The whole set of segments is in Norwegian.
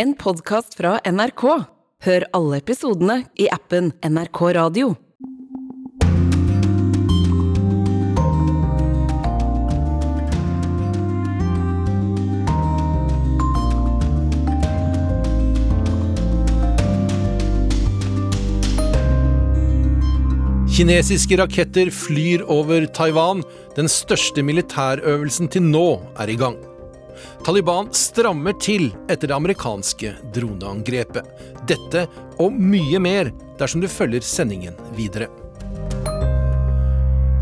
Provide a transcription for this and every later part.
En podkast fra NRK. Hør alle episodene i appen NRK Radio. Kinesiske raketter flyr over Taiwan. Den største militærøvelsen til nå er i gang. Taliban strammer til etter det amerikanske droneangrepet. Dette og mye mer dersom du følger sendingen videre.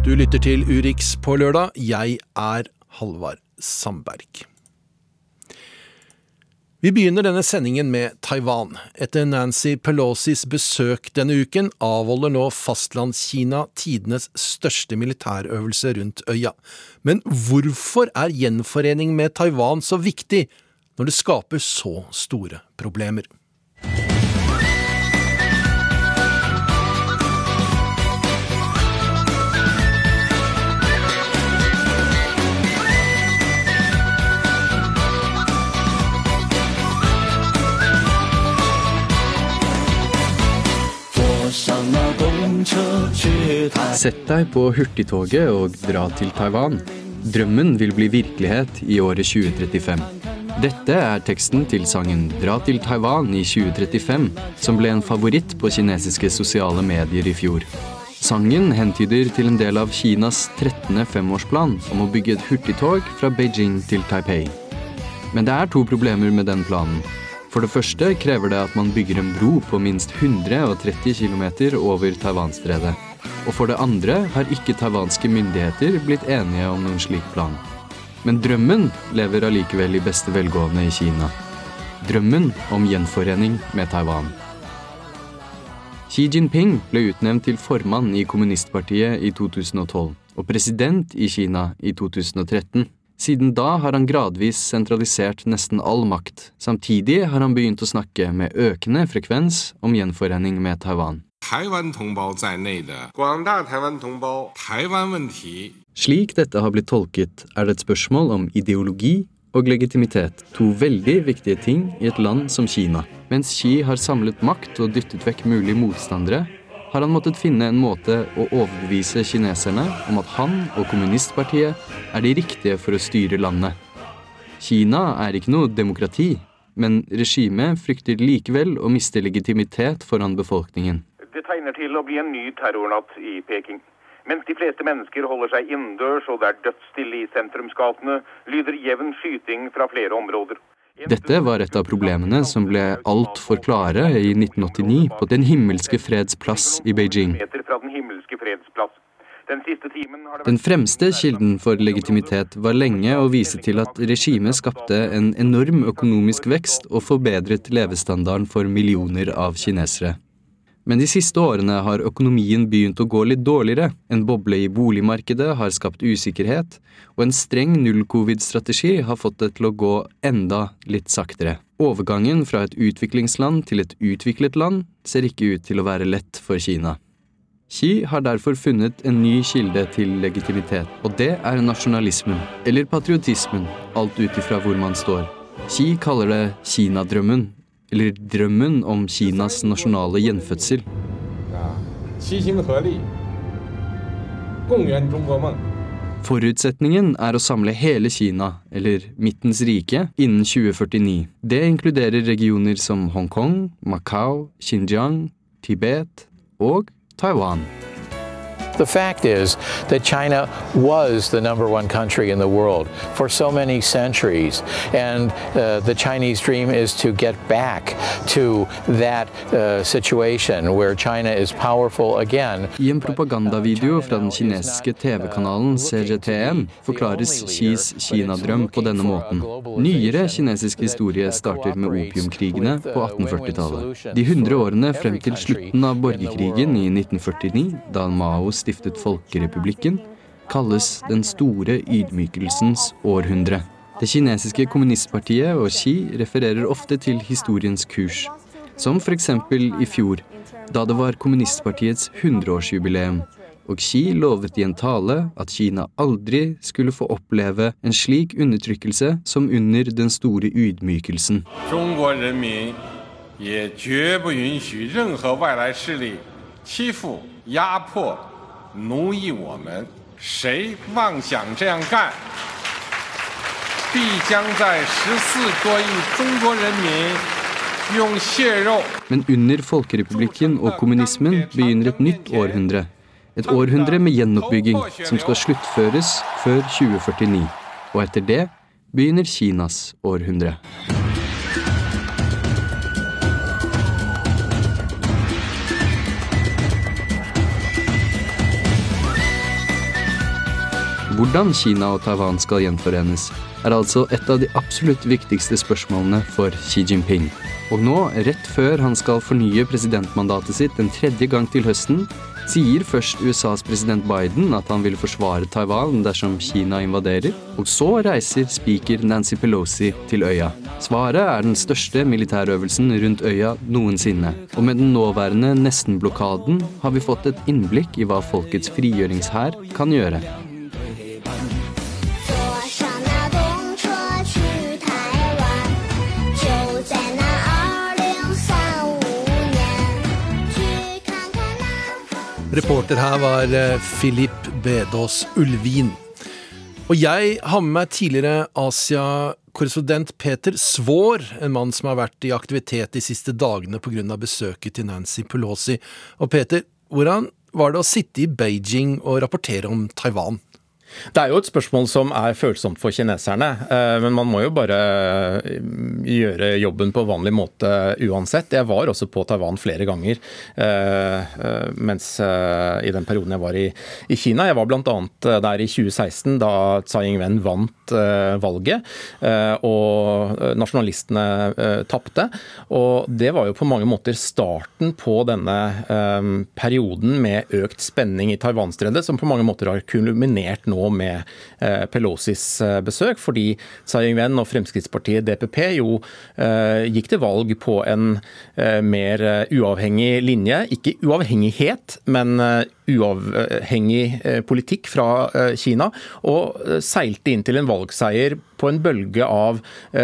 Du lytter til Urix på lørdag. Jeg er Halvard Sandberg. Vi begynner denne sendingen med Taiwan. Etter Nancy Pelosis besøk denne uken avholder nå Fastlandskina tidenes største militærøvelse rundt øya. Men hvorfor er gjenforening med Taiwan så viktig, når det skaper så store problemer? Sett deg på hurtigtoget og dra til Taiwan. Drømmen vil bli virkelighet i året 2035. Dette er teksten til sangen 'Dra til Taiwan i 2035', som ble en favoritt på kinesiske sosiale medier i fjor. Sangen hentyder til en del av Kinas 13. femårsplan om å bygge et hurtigtog fra Beijing til Taipei. Men det er to problemer med den planen. For det første krever det at man bygger en bro på minst 130 km over Taiwanstredet. Og for det andre har ikke taiwanske myndigheter blitt enige om noen slik plan. Men drømmen lever allikevel i beste velgående i Kina. Drømmen om gjenforening med Taiwan. Xi Jinping ble utnevnt til formann i kommunistpartiet i 2012 og president i Kina i 2013. Siden da har han gradvis sentralisert nesten all makt. Samtidig har han begynt å snakke med økende frekvens om gjenforening med Taiwan. Slik dette har blitt tolket, er det et spørsmål om ideologi og legitimitet. To veldig viktige ting i et land som Kina. Mens Xi har samlet makt og dyttet vekk mulige motstandere, har han måttet finne en måte å overbevise kineserne om at han og kommunistpartiet er de riktige for å styre landet. Kina er ikke noe demokrati, men regimet frykter likevel å miste legitimitet foran befolkningen. Det tegner til å bli en ny terrornatt i Peking. Mens de fleste mennesker holder seg innendørs og det er dødsstille i sentrumsgatene, lyder jevn skyting fra flere områder. Dette var et av problemene som ble altfor klare i 1989 på Den himmelske freds plass i Beijing. Den fremste kilden for legitimitet var lenge å vise til at regimet skapte en enorm økonomisk vekst og forbedret levestandarden for millioner av kinesere. Men de siste årene har økonomien begynt å gå litt dårligere. En boble i boligmarkedet har skapt usikkerhet, og en streng null-covid-strategi har fått det til å gå enda litt saktere. Overgangen fra et utviklingsland til et utviklet land ser ikke ut til å være lett for Kina. Xi har derfor funnet en ny kilde til legitimitet, og det er nasjonalismen, eller patriotismen, alt ut ifra hvor man står. Xi kaller det Kinadrømmen, eller drømmen om Kinas nasjonale gjenfødsel. Forutsetningen er å samle hele Kina, eller Midtens rike, innen 2049. Det inkluderer regioner som Hongkong, Macau, Xinjiang, Tibet og Taiwan. The fact is that China was the number one country in the world for so many centuries. And uh, the Chinese dream is to get back to that uh, situation where China is powerful again. I en propagandavideo fra den kinesiske TV-kanalen CGTN forklares Xis Kina-drøm på denne måten. Nyere kinesisk historie starter med opiumkrigene på 1840-tallet. De 100 årene frem til slutten av borgerkrigen i 1949, da Mao stiftet Folkerepublikken, kalles den store ydmykelsens århundre. Det kinesiske kommunistpartiet og Xi refererer ofte til historiens kurs, som f.eks. i fjor, da det var kommunistpartiets 100-årsjubileum, og Xi lovet i en tale at Kina aldri skulle få oppleve en slik undertrykkelse som under den store ydmykelsen. 中国人民也绝不允许任何外来势力欺负、压迫、奴役我们。谁妄想这样干，必将在十四多亿中国人民用血肉 Men under folkerepublikken og kommunismen begynner et nytt århundre. Et århundre med gjenoppbygging som skal sluttføres før 2049. Og etter det begynner Kinas århundre. Hvordan Kina og Taiwan skal gjenforenes, er altså et av de absolutt viktigste spørsmålene for Xi Jinping. Og nå, rett før han skal fornye presidentmandatet sitt en tredje gang til høsten, sier først USAs president Biden at han vil forsvare Taiwan dersom Kina invaderer, og så reiser speaker Nancy Pelosi til øya. Svaret er den største militærøvelsen rundt øya noensinne, og med den nåværende nesten-blokaden har vi fått et innblikk i hva folkets frigjøringshær kan gjøre. Reporter her var eh, Philip Bedås Ulvin. Og jeg har med meg tidligere Asia-korrespondent Peter Svår, en mann som har vært i aktivitet de siste dagene pga. besøket til Nancy Pelosi. Og Peter, hvordan var det å sitte i Beijing og rapportere om Taiwan? Det er jo et spørsmål som er følsomt for kineserne, eh, men man må jo bare eh, gjøre jobben på vanlig måte uansett. Jeg var også på Taiwan flere ganger eh, mens i den perioden jeg var i, Kina. Jeg var bl.a. der i 2016 da Tsai Ing-wen vant valget og nasjonalistene tapte. Og det var jo på mange måter starten på denne perioden med økt spenning i Taiwanstredet, som på mange måter har kulminert nå med eh, Pelosis eh, besøk, fordi Tsai Ing-wen og Fremskrittspartiet DPP jo eh, gikk til valg på en mer uavhengig linje. Ikke uavhengighet, men eh, uavhengig eh, politikk fra eh, Kina, og eh, seilte inn til en valgseier på en bølge av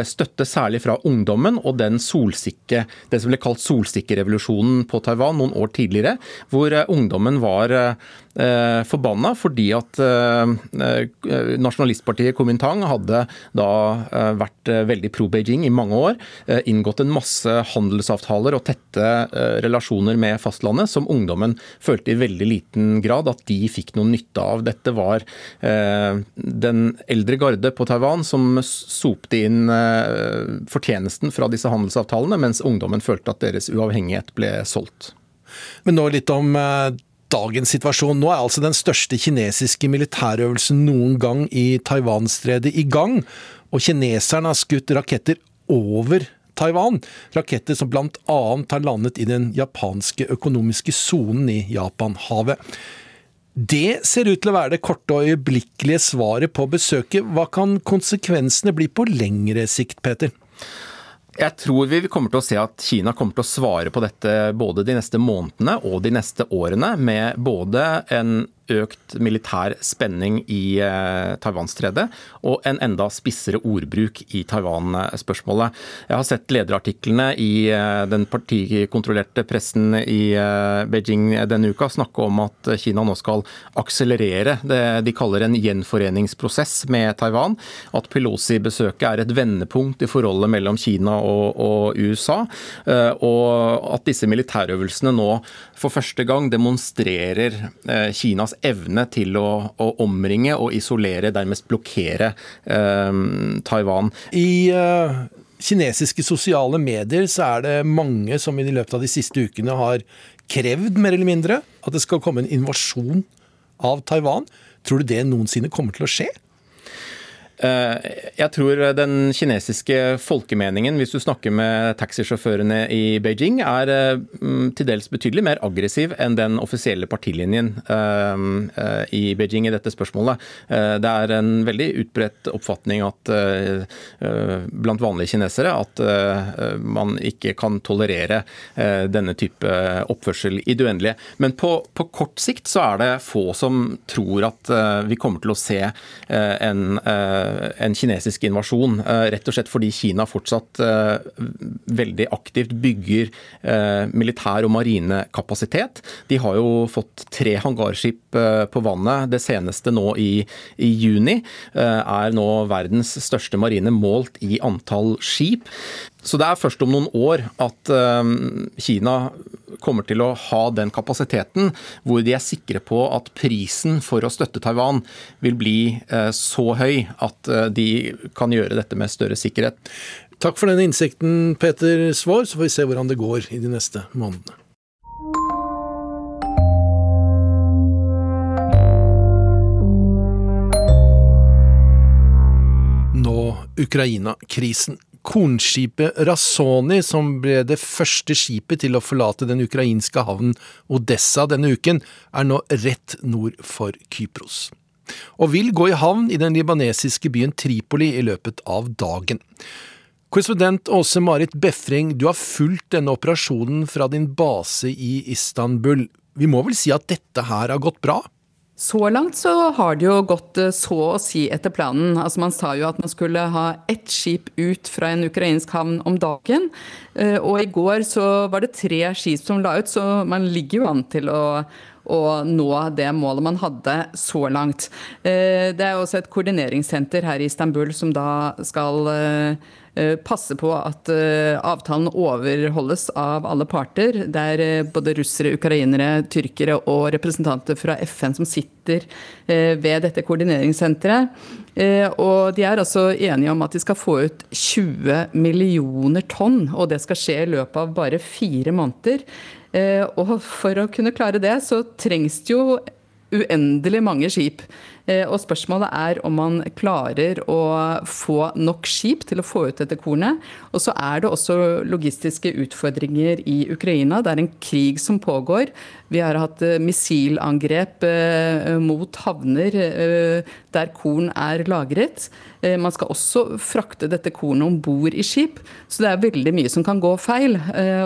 støtte særlig fra ungdommen og den solsikke, det som ble kalt solsikkerevolusjonen på Taiwan noen år tidligere, hvor ungdommen var forbanna fordi at nasjonalistpartiet Kuomintang hadde da vært veldig pro-Beijing i mange år, inngått en masse handelsavtaler og tette relasjoner med fastlandet, som ungdommen følte i veldig liten grad at de fikk noe nytte av. Dette var eh, den eldre garde på Taiwan som sopte inn eh, fortjenesten fra disse handelsavtalene, mens ungdommen følte at deres uavhengighet ble solgt. Men nå litt om eh, dagens situasjon. Nå er altså den største kinesiske militærøvelsen noen gang i Taiwanstredet i gang, og kineserne har skutt raketter over Taiwan. Raketter som bl.a. har landet i den japanske økonomiske sonen i Japanhavet. Det ser ut til å være det korte og øyeblikkelige svaret på besøket. Hva kan konsekvensene bli på lengre sikt, Peter? Jeg tror vi kommer til å se at Kina kommer til å svare på dette både de neste månedene og de neste årene med både en økt militær spenning i eh, Taiwanstredet og en enda spissere ordbruk i Taiwan-spørsmålet. Jeg har sett lederartiklene i eh, den partikontrollerte pressen i eh, Beijing denne uka snakke om at Kina nå skal akselerere det de kaller en gjenforeningsprosess med Taiwan. At Pelosi-besøket er et vendepunkt i forholdet mellom Kina og, og USA. Og at disse militærøvelsene nå for første gang demonstrerer Kinas evne til å, å omringe og isolere, dermed blokkere eh, Taiwan. I eh, kinesiske sosiale medier så er det mange som i løpet av de siste ukene har krevd, mer eller mindre, at det skal komme en invasjon av Taiwan. Tror du det noensinne kommer til å skje? Eh, Jeg tror den kinesiske folkemeningen, hvis du snakker med taxisjåførene i Beijing, er eh, mm, til dels betydelig mer aggressiv enn den offisielle partilinjen eh, i Beijing i dette spørsmålet. Det er en veldig utbredt oppfatning at, blant vanlige kinesere at man ikke kan tolerere denne type oppførsel i det uendelige. Men på, på kort sikt så er det få som tror at vi kommer til å se en, en kinesisk invasjon. eh, Rett og slett fordi Kina fortsatt eh, veldig aktivt bygger eh, militær og marinekapasitet. De har jo fått tre hangarskip eh, på vannet. Det seneste nå i, i juni eh, er nå verdens største marine målt i antall skip. Så det er først om noen år at eh, Kina kommer til å ha den kapasiteten hvor de er sikre på at prisen for å støtte Taiwan vil bli eh, så høy at eh, de kan gjøre dette med større sikkerhet. Takk for den innsikten, Peter Svaar, så får vi se hvordan det går i de neste månedene. Nå Ukraina-krisen. Kornskipet Rasoni, som ble det første skipet til å forlate den ukrainske havnen Odessa denne uken, er nå rett nord for Kypros. Og vil gå i havn i den libanesiske byen Tripoli i løpet av dagen. Korrespondent Åse Marit Befring, du har fulgt denne operasjonen fra din base i Istanbul. Vi må vel si at dette her har gått bra? Så langt så har det jo gått eh, så å si etter planen. Altså Man sa jo at man skulle ha ett skip ut fra en ukrainsk havn om dagen. Eh, Og i går så var det tre skip som la ut, så man ligger jo an til å å nå det målet man hadde så langt. Eh, Det er også et koordineringssenter her i Istanbul som da skal passe på at eh, avtalen overholdes av alle parter. Det er eh, både russere, ukrainere, tyrkere og representanter fra FN som sitter eh, ved dette koordineringssenteret. Eh, Og de er altså enige om at de skal få ut 20 millioner tonn, og det skal skje i løpet av bare fire måneder. Eh, Og for å kunne klare det, så trengs det jo uendelig mange skip. Eh, Og spørsmålet er om man klarer å få nok skip til å få ut dette kornet. Og så er det også logistiske utfordringer i Ukraina. Det er en krig som pågår. Vi har hatt eh, missilangrep eh, mot havner eh, der korn er lagret. Man skal også frakte dette kornet om bord i skip, så det er veldig mye som kan gå feil.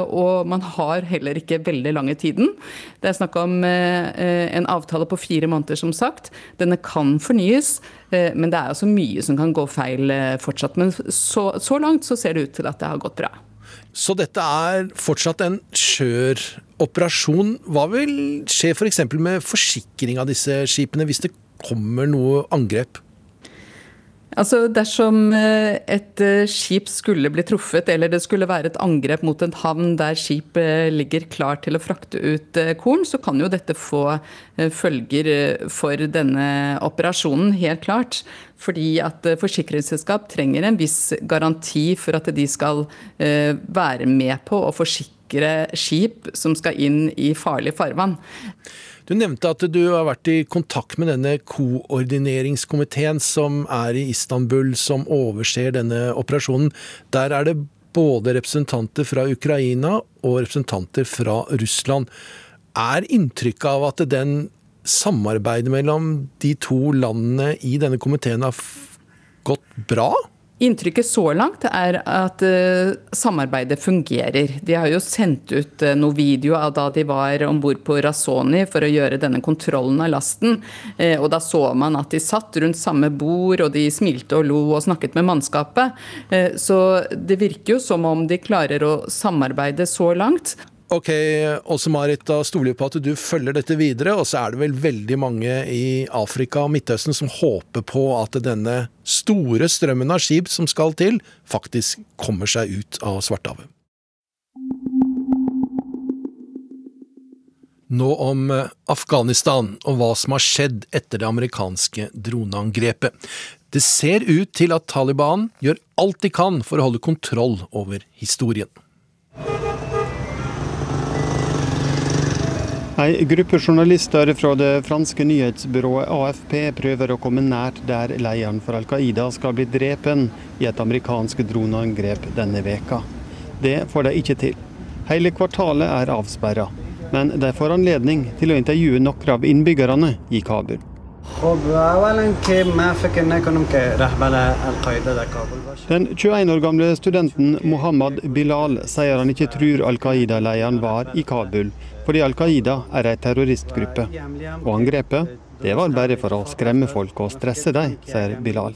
Og man har heller ikke veldig lange tiden. Det er snakk om en avtale på fire måneder, som sagt. Denne kan fornyes, men det er også mye som kan gå feil fortsatt. Men så, så langt så ser det ut til at det har gått bra. Så dette er fortsatt en skjør operasjon. Hva vil skje f.eks. med forsikring av disse skipene hvis det kommer noe angrep? Altså Dersom eh, et eh, skip skulle bli truffet, eller det skulle være et angrep mot en havn der skip eh, ligger klar til å frakte ut korn, så kan jo dette få følger for denne operasjonen, helt klart. Fordi at forsikringsselskap trenger en viss garanti for at de skal være med på å forsikre skip som skal inn i farlig farvann. Du nevnte at du har vært i kontakt med denne koordineringskomiteen som er i Istanbul, som overser denne operasjonen. Der er det både representanter fra Ukraina og representanter fra Russland. Er inntrykket av at den samarbeidet mellom de to landene i denne komiteen har gått bra? Inntrykket så langt er at uh, samarbeidet fungerer. De har jo sendt ut uh, noen video av da de var om bord på Razoni for å gjøre denne kontrollen av lasten. Uh, og da så man at de satt rundt samme bord, og de smilte og lo og snakket med mannskapet. Så det virker jo som om de klarer å samarbeide så langt. Ok, Åse Marit, da stoler vi på at du følger dette videre, og så er det vel veldig mange i Afrika og Midtøsten som håper på at denne store strømmen av skip som skal til, faktisk kommer seg ut av Svartehavet. Nå om Afghanistan og hva som har skjedd etter det amerikanske droneangrepet. Det ser ut til at Taliban gjør alt de kan for å holde kontroll over historien. En gruppe journalister fra det franske nyhetsbyrået AFP prøver å komme nært der lederen for Al Qaida skal bli drepen i et amerikansk droneangrep denne veka. Det får de ikke til. Hele kvartalet er avsperra, men de får anledning til å intervjue noen av innbyggerne i Kabul. Den 21 år gamle studenten Mohammed Bilal sier han ikke tror Al Qaida-lederen var i Kabul fordi Al Qaida er ei terroristgruppe. Og angrepet, det var bare for å skremme folk og stresse dem, sier Bilal.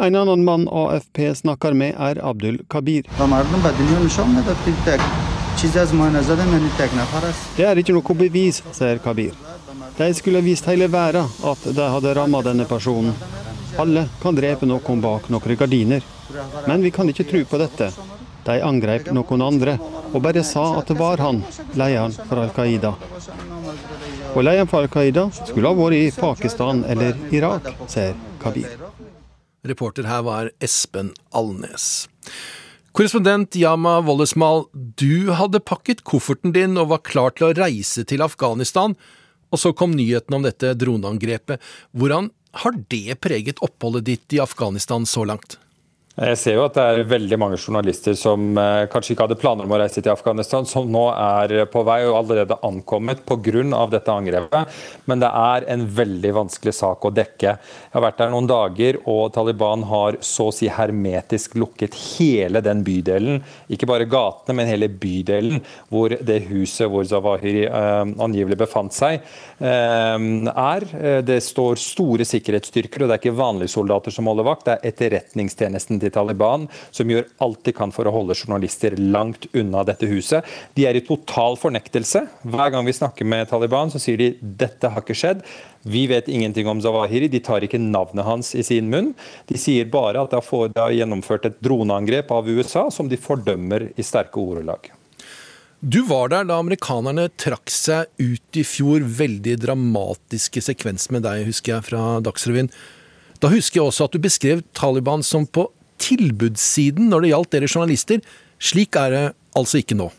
En annen mann AFP snakker med, er Abdul Kabir. Det er ikke noe bevis, sier Kabir. De skulle vist hele verden at de hadde rammet denne personen. Alle kan drepe noen bak noen gardiner. Men vi kan ikke tro på dette, de angrep noen andre og bare sa at det var han, lederen for Al Qaida. Og lederen for Al Qaida skulle ha vært i Pakistan eller Irak, sier Kabir. Reporter her var Espen Alnes. Korrespondent Yama Wollesmal, du hadde pakket kofferten din og var klar til å reise til Afghanistan, og så kom nyheten om dette droneangrepet. Hvordan har det preget oppholdet ditt i Afghanistan så langt? Jeg ser jo at det er veldig mange journalister som eh, kanskje ikke hadde planer om å reise til Afghanistan, som nå er på vei og allerede ankommet pga. dette angrepet. Men det er en veldig vanskelig sak å dekke. Jeg har vært der noen dager, og Taliban har så å si hermetisk lukket hele den bydelen. Ikke bare gatene, men hele bydelen hvor det huset hvor Zawahiri eh, angivelig befant seg, eh, er. Eh, Det står store sikkerhetsstyrker, og det er ikke vanlige soldater som holder vakt, det er etterretningstjenesten til Taliban som gjør alt de kan for å holde journalister langt unna dette huset. De er i total fornektelse. Hver gang vi snakker med Taliban, så sier de dette har ikke skjedd. Vi vet ingenting om Zawahiri, de tar ikke navnet hans i sin munn. De sier bare at det har gjennomført et droneangrep av USA som de fordømmer i sterke ordelag. Du var der da amerikanerne trakk seg ut i fjor. Veldig dramatiske sekvens med deg, husker jeg, fra Dagsrevyen. Da husker jeg også at du beskrev Taliban som på tilbudssiden når det gjaldt dere journalister. Slik er det altså ikke nå.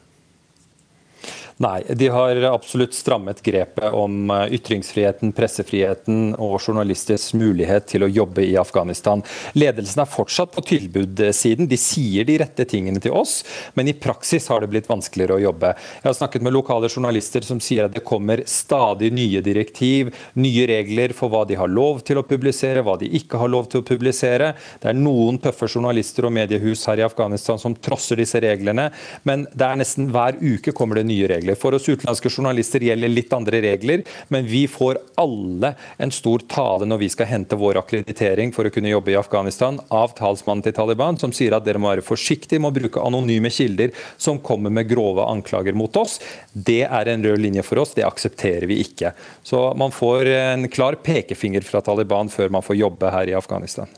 Nei, de har absolutt strammet grepet om eh, ytringsfriheten, pressefriheten og journalisters mulighet til å jobbe i Afghanistan. Ledelsen er fortsatt på tilbudssiden. De sier de rette tingene til oss, men i praksis har det blitt vanskeligere å jobbe. Jeg har snakket med lokale journalister som sier at det kommer stadig nye direktiv, nye regler for hva de har lov til å publisere, hva de ikke har lov til å publisere. Det er noen tøffe journalister og mediehus her i Afghanistan som trosser disse reglene, men det er nesten hver uke kommer det nye regler. For oss utenlandske journalister gjelder litt andre regler, men vi får alle en stor tale når vi skal hente vår akkreditering for å kunne jobbe i Afghanistan av talsmannen til Taliban, som sier at dere må være forsiktige med å bruke anonyme kilder som kommer med grove anklager mot oss. Det er en rød linje for oss, det aksepterer vi ikke. Så man får en klar pekefinger fra Taliban før man får jobbe her i Afghanistan.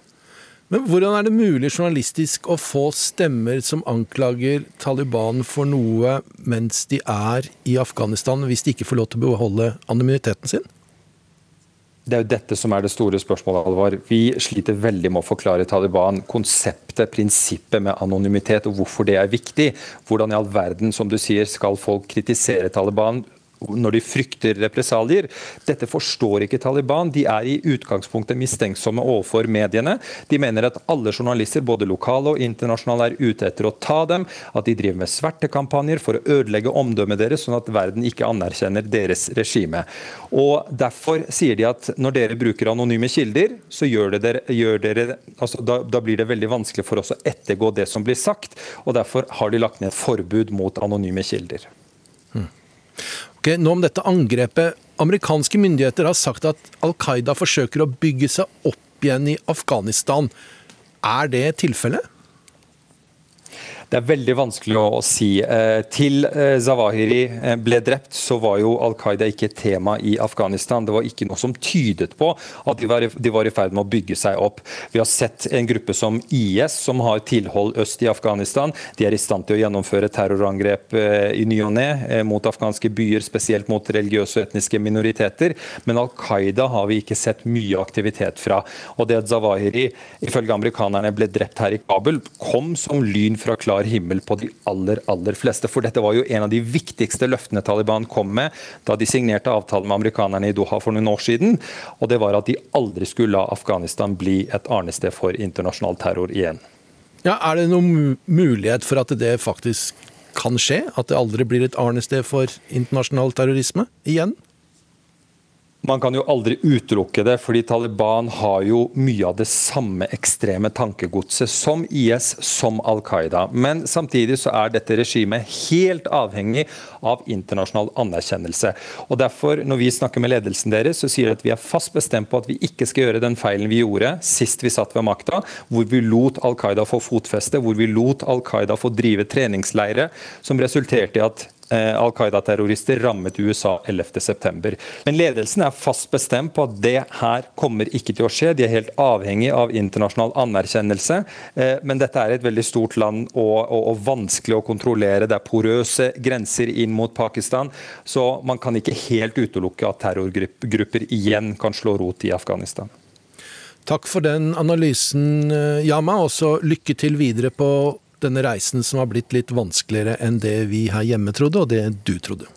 Men hvordan er det mulig journalistisk å få stemmer som anklager Taliban for noe mens de er i Afghanistan, hvis de ikke får lov til å beholde anonymiteten sin? Det er jo dette som er det store spørsmålet, Alvar. Vi sliter veldig med å forklare Taliban konseptet, prinsippet med anonymitet, og hvorfor det er viktig. Hvordan i all verden, som du sier, skal folk kritisere Taliban når de frykter represalier. Dette forstår ikke Taliban. De er i utgangspunktet mistenksomme overfor mediene. De mener at alle journalister, både lokale og internasjonale, er ute etter å ta dem. At de driver med svertekampanjer for å ødelegge omdømmet deres, sånn at verden ikke anerkjenner deres regime. Og Derfor sier de at når dere bruker anonyme kilder, så gjør dere, gjør dere altså da, da blir det veldig vanskelig for oss å ettergå det som blir sagt. og Derfor har de lagt ned et forbud mot anonyme kilder. Ok, nå om dette angrepet. Amerikanske myndigheter har sagt at Al Qaida forsøker å bygge seg opp igjen i Afghanistan. Er det tilfellet? Det er veldig vanskelig å si. Eh, Til eh, Zawahiri eh, ble drept, så var jo Al Qaida ikke et tema i Afghanistan. Det var ikke noe som tydet på at de var, i- ferd med å bygge seg opp. Vi har sett en gruppe som IS, som har tilhold øst i Afghanistan. De er i stand til å gjennomføre terrorangrep i ny og ne mot afghanske byer, spesielt mot religiøse og etniske minoriteter. Men Al Qaida har vi ikke sett mye aktivitet fra. Og det at Zawahiri, ifølge amerikanerne, ble drept her i Kabul, kom som lyn fra klar klar himmel på de aller, aller fleste. For dette var jo en av de viktigste løftene Taliban kom med da de signerte avtalen med amerikanerne i Doha for noen år siden. Og det var at de aldri skulle la Afghanistan bli et arnested for internasjonal terror igjen. Ja, Er det noen mulighet for at det faktisk kan skje? At det aldri blir et arnested for internasjonal terrorisme igjen? Man kan jo aldri utelukke det, fordi Taliban har jo mye av det samme ekstreme tankegodset som IS, som Al Qaida. Men samtidig så er dette regimet helt avhengig av internasjonal anerkjennelse. Og derfor, når vi snakker med ledelsen deres, så sier de at vi er fast bestemt på at vi ikke skal gjøre den feilen vi gjorde sist vi satt ved makta, hvor vi lot Al Qaida få fotfeste, hvor vi lot Al Qaida få drive treningsleire, som resulterte i at Al Qaida-terrorister rammet USA 11.9. Men ledelsen er fast bestemt på at det her kommer ikke til å skje. De er helt avhengig av internasjonal anerkjennelse. Eh, Men dette er et veldig stort land og, og, og vanskelig å kontrollere. Det er porøse grenser inn mot Pakistan. Så man kan ikke helt utelukke at terrorgrupper igjen kan slå rot i Afghanistan. Takk for den analysen, eh, Yama, Også lykke til videre på denne reisen som har blitt litt vanskeligere enn det vi her hjemme trodde, og det du trodde.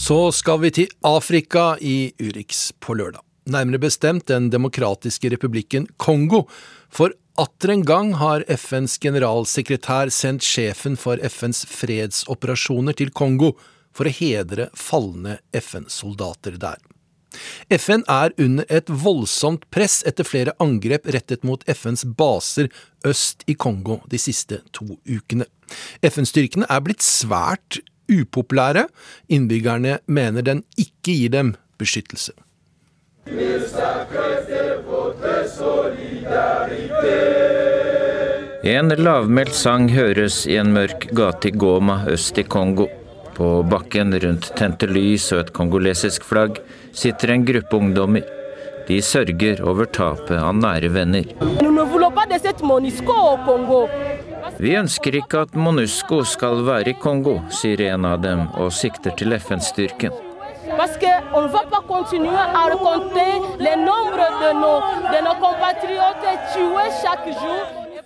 Så skal vi til Afrika i Urix på lørdag. Nærmere bestemt Den demokratiske republikken Kongo. For atter en gang har FNs generalsekretær sendt sjefen for FNs fredsoperasjoner til Kongo for å hedre falne FN-soldater der. FN er under et voldsomt press etter flere angrep rettet mot FNs baser øst i Kongo de siste to ukene. FN-styrkene er blitt svært upopulære. Innbyggerne mener den ikke gir dem beskyttelse. En lavmælt sang høres i en mørk gate i Goma øst i Kongo. På bakken rundt tente lys og et kongolesisk flagg sitter en gruppe ungdommer. De sørger over tapet av nære venner. Vi ønsker ikke at MONUSCO skal være i Kongo, sier en av dem og sikter til FN-styrken.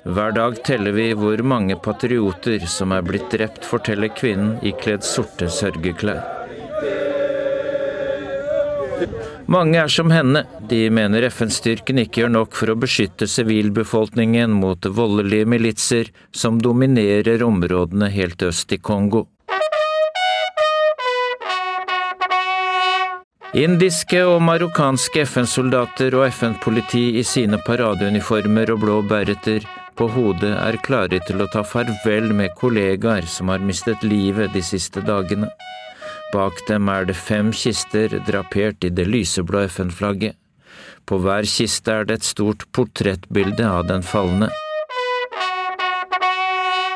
Hver dag teller vi hvor mange patrioter som er blitt drept, forteller kvinnen ikledd sorte sørgeklær. Mange er som henne. De mener FN-styrken ikke gjør nok for å beskytte sivilbefolkningen mot voldelige militser som dominerer områdene helt øst i Kongo. Indiske og marokkanske FN-soldater og FN-politi i sine paradeuniformer og blå bæreter på hodet er klare til å ta farvel med kollegaer som har mistet livet de siste dagene. Bak dem er det fem kister drapert i det lyseblå FN-flagget. På hver kiste er det et stort portrettbilde av den falne.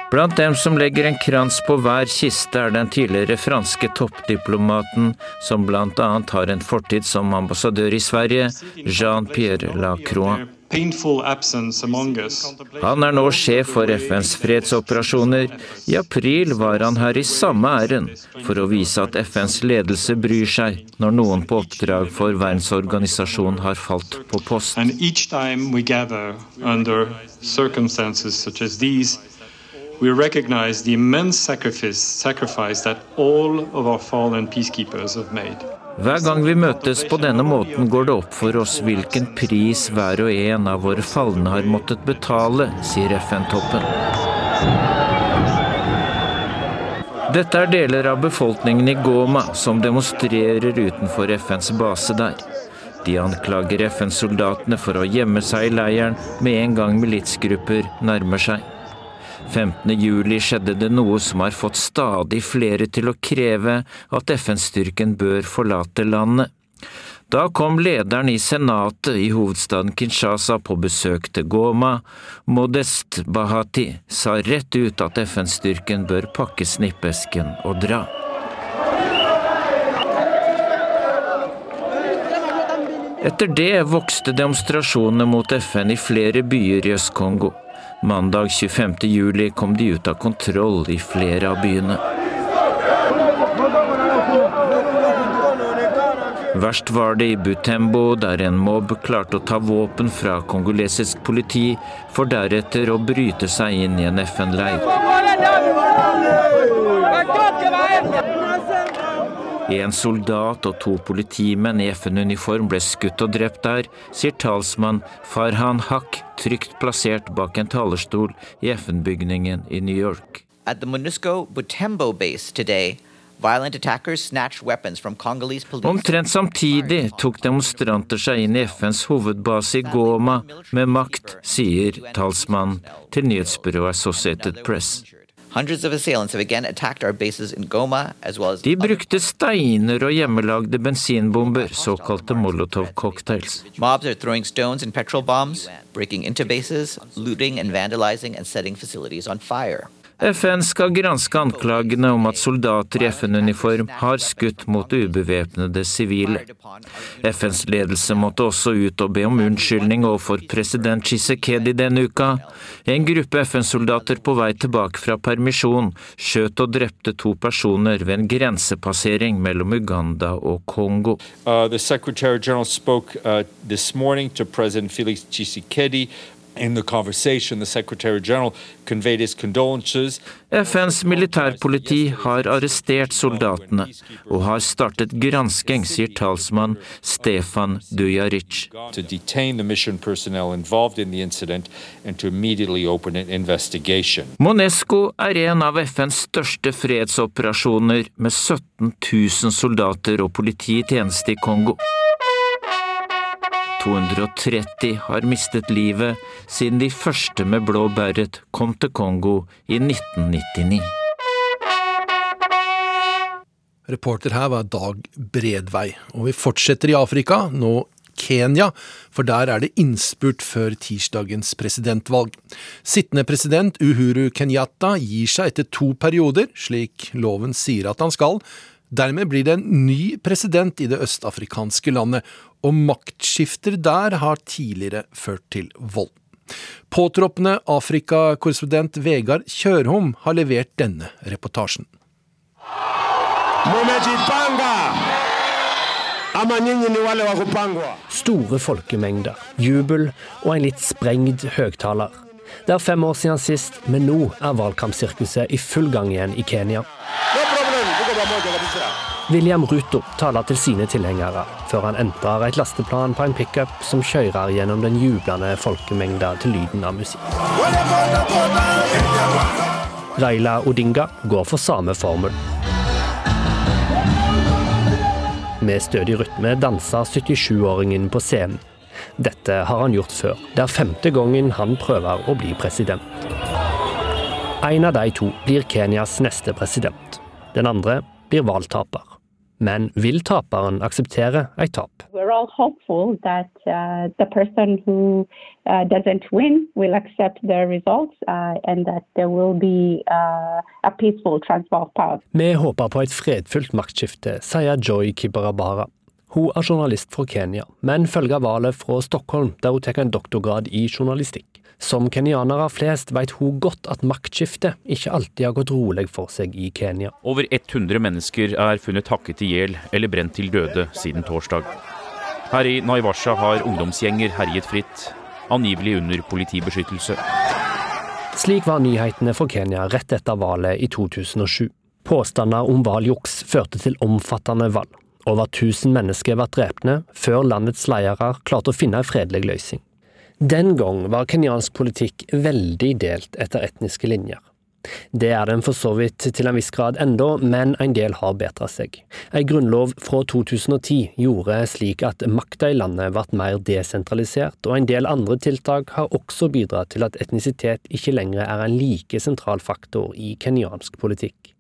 Blant dem som legger en krans på hver kiste, er den tidligere franske toppdiplomaten som blant annet har en fortid som ambassadør i Sverige, Jean-Pierre Lacroix. Han er nå sjef for FNs fredsoperasjoner. I april var han her i samme ærend, for å vise at FNs ledelse bryr seg når noen på oppdrag for verdensorganisasjonen har falt på post. We recognize the immense sacrifice, sacrifice that all of our fallen peacekeepers have made. Hver gang vi møtes på denne måten, går det opp for oss hvilken pris hver og en av våre falne har måttet betale, sier FN-toppen. Dette er deler av befolkningen i Goma som demonstrerer utenfor FNs base der. De anklager FN-soldatene for å gjemme seg i leiren med en gang militsgrupper nærmer seg. 15. juli skjedde det noe som har fått stadig flere til å kreve at FN-styrken bør forlate landet. Da kom lederen i senatet i hovedstaden Kinshasa på besøk til Goma. Modest Bahati sa rett ut at FN-styrken bør pakke snippesken og dra. Etter det vokste demonstrasjonene mot FN i flere byer i Øst-Kongo. Mandag 25. juli kom de ut av kontroll i flere av byene. Verst var det i Butembo, der en mobb klarte å ta våpen fra kongolesisk politi, for deretter å bryte seg inn i en FN-leir. En soldat og to politimenn i FN-uniform ble skutt og drept der, sier talsmann Farhan Haq, trygt plassert bak en talerstol i FN-bygningen i New York. At the MONUSCO Butembo base today. Omtrent samtidig tok demonstranter seg inn i FNs hovedbase i Goma med makt, sier talsmann til nyhetsbyrået Associated Press. De brukte steiner og hjemmelagde bensinbomber, såkalte molotov-cocktails. mobs FN skal granske anklagene om at soldater i FN-uniform har skutt mot ubevæpnede sivile. FNs ledelse måtte også ut og be om unnskyldning overfor president Tshisekedi denne uka. En gruppe FN-soldater på vei tilbake fra permisjon skjøt og drepte to personer ved en grensepassering mellom Uganda og Kongo. Uh, the Secretary General spoke uh, this Felix Tshisekedi. In the conversation, the Secretary General conveyed his condolences. FNs militærpoliti har arrestert soldatene og har startet gransking, sier talsmann Stefan Dujaric. To detain the mission personnel involved in the incident and to immediately open an investigation. Monesco er en av FNs største fredsoperasjoner, med 17 000 soldater og politi i tjeneste i Kongo. 230 har mistet livet siden de første med blå beret kom til Kongo i 1999. Reporter her var Dag Bredvei. Og vi fortsetter i Afrika, nå Kenya, for der er det innspurt før tirsdagens presidentvalg. Sittende president Uhuru Kenyatta gir seg etter to perioder, slik loven sier at han skal. Dermed blir det en ny president i det østafrikanske landet, og maktskifter der har tidligere ført til vold. Påtroppende Afrikakorrespondent Vegard Kjørhom har levert denne reportasjen. Mumejipanga ama nyinyi ni wale wa kupangwa? Store folkemengder, jubel og en litt sprengd høgtaler. Det er fem år siden sist, men nå er valgkampsirkuset i full gang igjen i Kenya. William Ruto taler til sine tilhengere, før han entrer et lasteplan på en pickup som kjører gjennom den jublende folkemengda til lyden av musikk. Raila Odinga går for samme formel. Med stødig rytme danser 77-åringen på scenen. Dette har han gjort før. Det er femte gangen han prøver å bli president. En av de to blir Kenyas neste president. Den andre blir valgtaper. Men vil taperen akseptere et tap? That uh, who uh, win will the results uh. Vi håper på et fredfullt maktskifte, sier Joy Kibarabara. Hun er journalist fra Kenya, men følger valget fra Stockholm, der hun tar en doktorgrad i journalistikk. Som kenyanere flest vet hun godt at maktskiftet ikke alltid har gått rolig for seg i Kenya. Over 100 mennesker er funnet hakket i hjel eller brent til døde siden torsdag. Her i Naivasha har ungdomsgjenger herjet fritt, angivelig under politibeskyttelse. Slik var nyhetene for Kenya rett etter valget i 2007. Påstander om valgjuks førte til omfattende valg. Over 1000 mennesker ble drepne før landets ledere klarte å finne en fredelig løsning. Den gang var kenyansk politikk veldig delt etter etniske linjer. Det er den for så vidt til en viss grad enda, men en del har bedra seg. En grunnlov fra 2010 gjorde slik at makta i landet ble mer desentralisert, og en del andre tiltak har også bidratt til at etnisitet ikke lenger er en like sentral faktor i kenyansk politikk.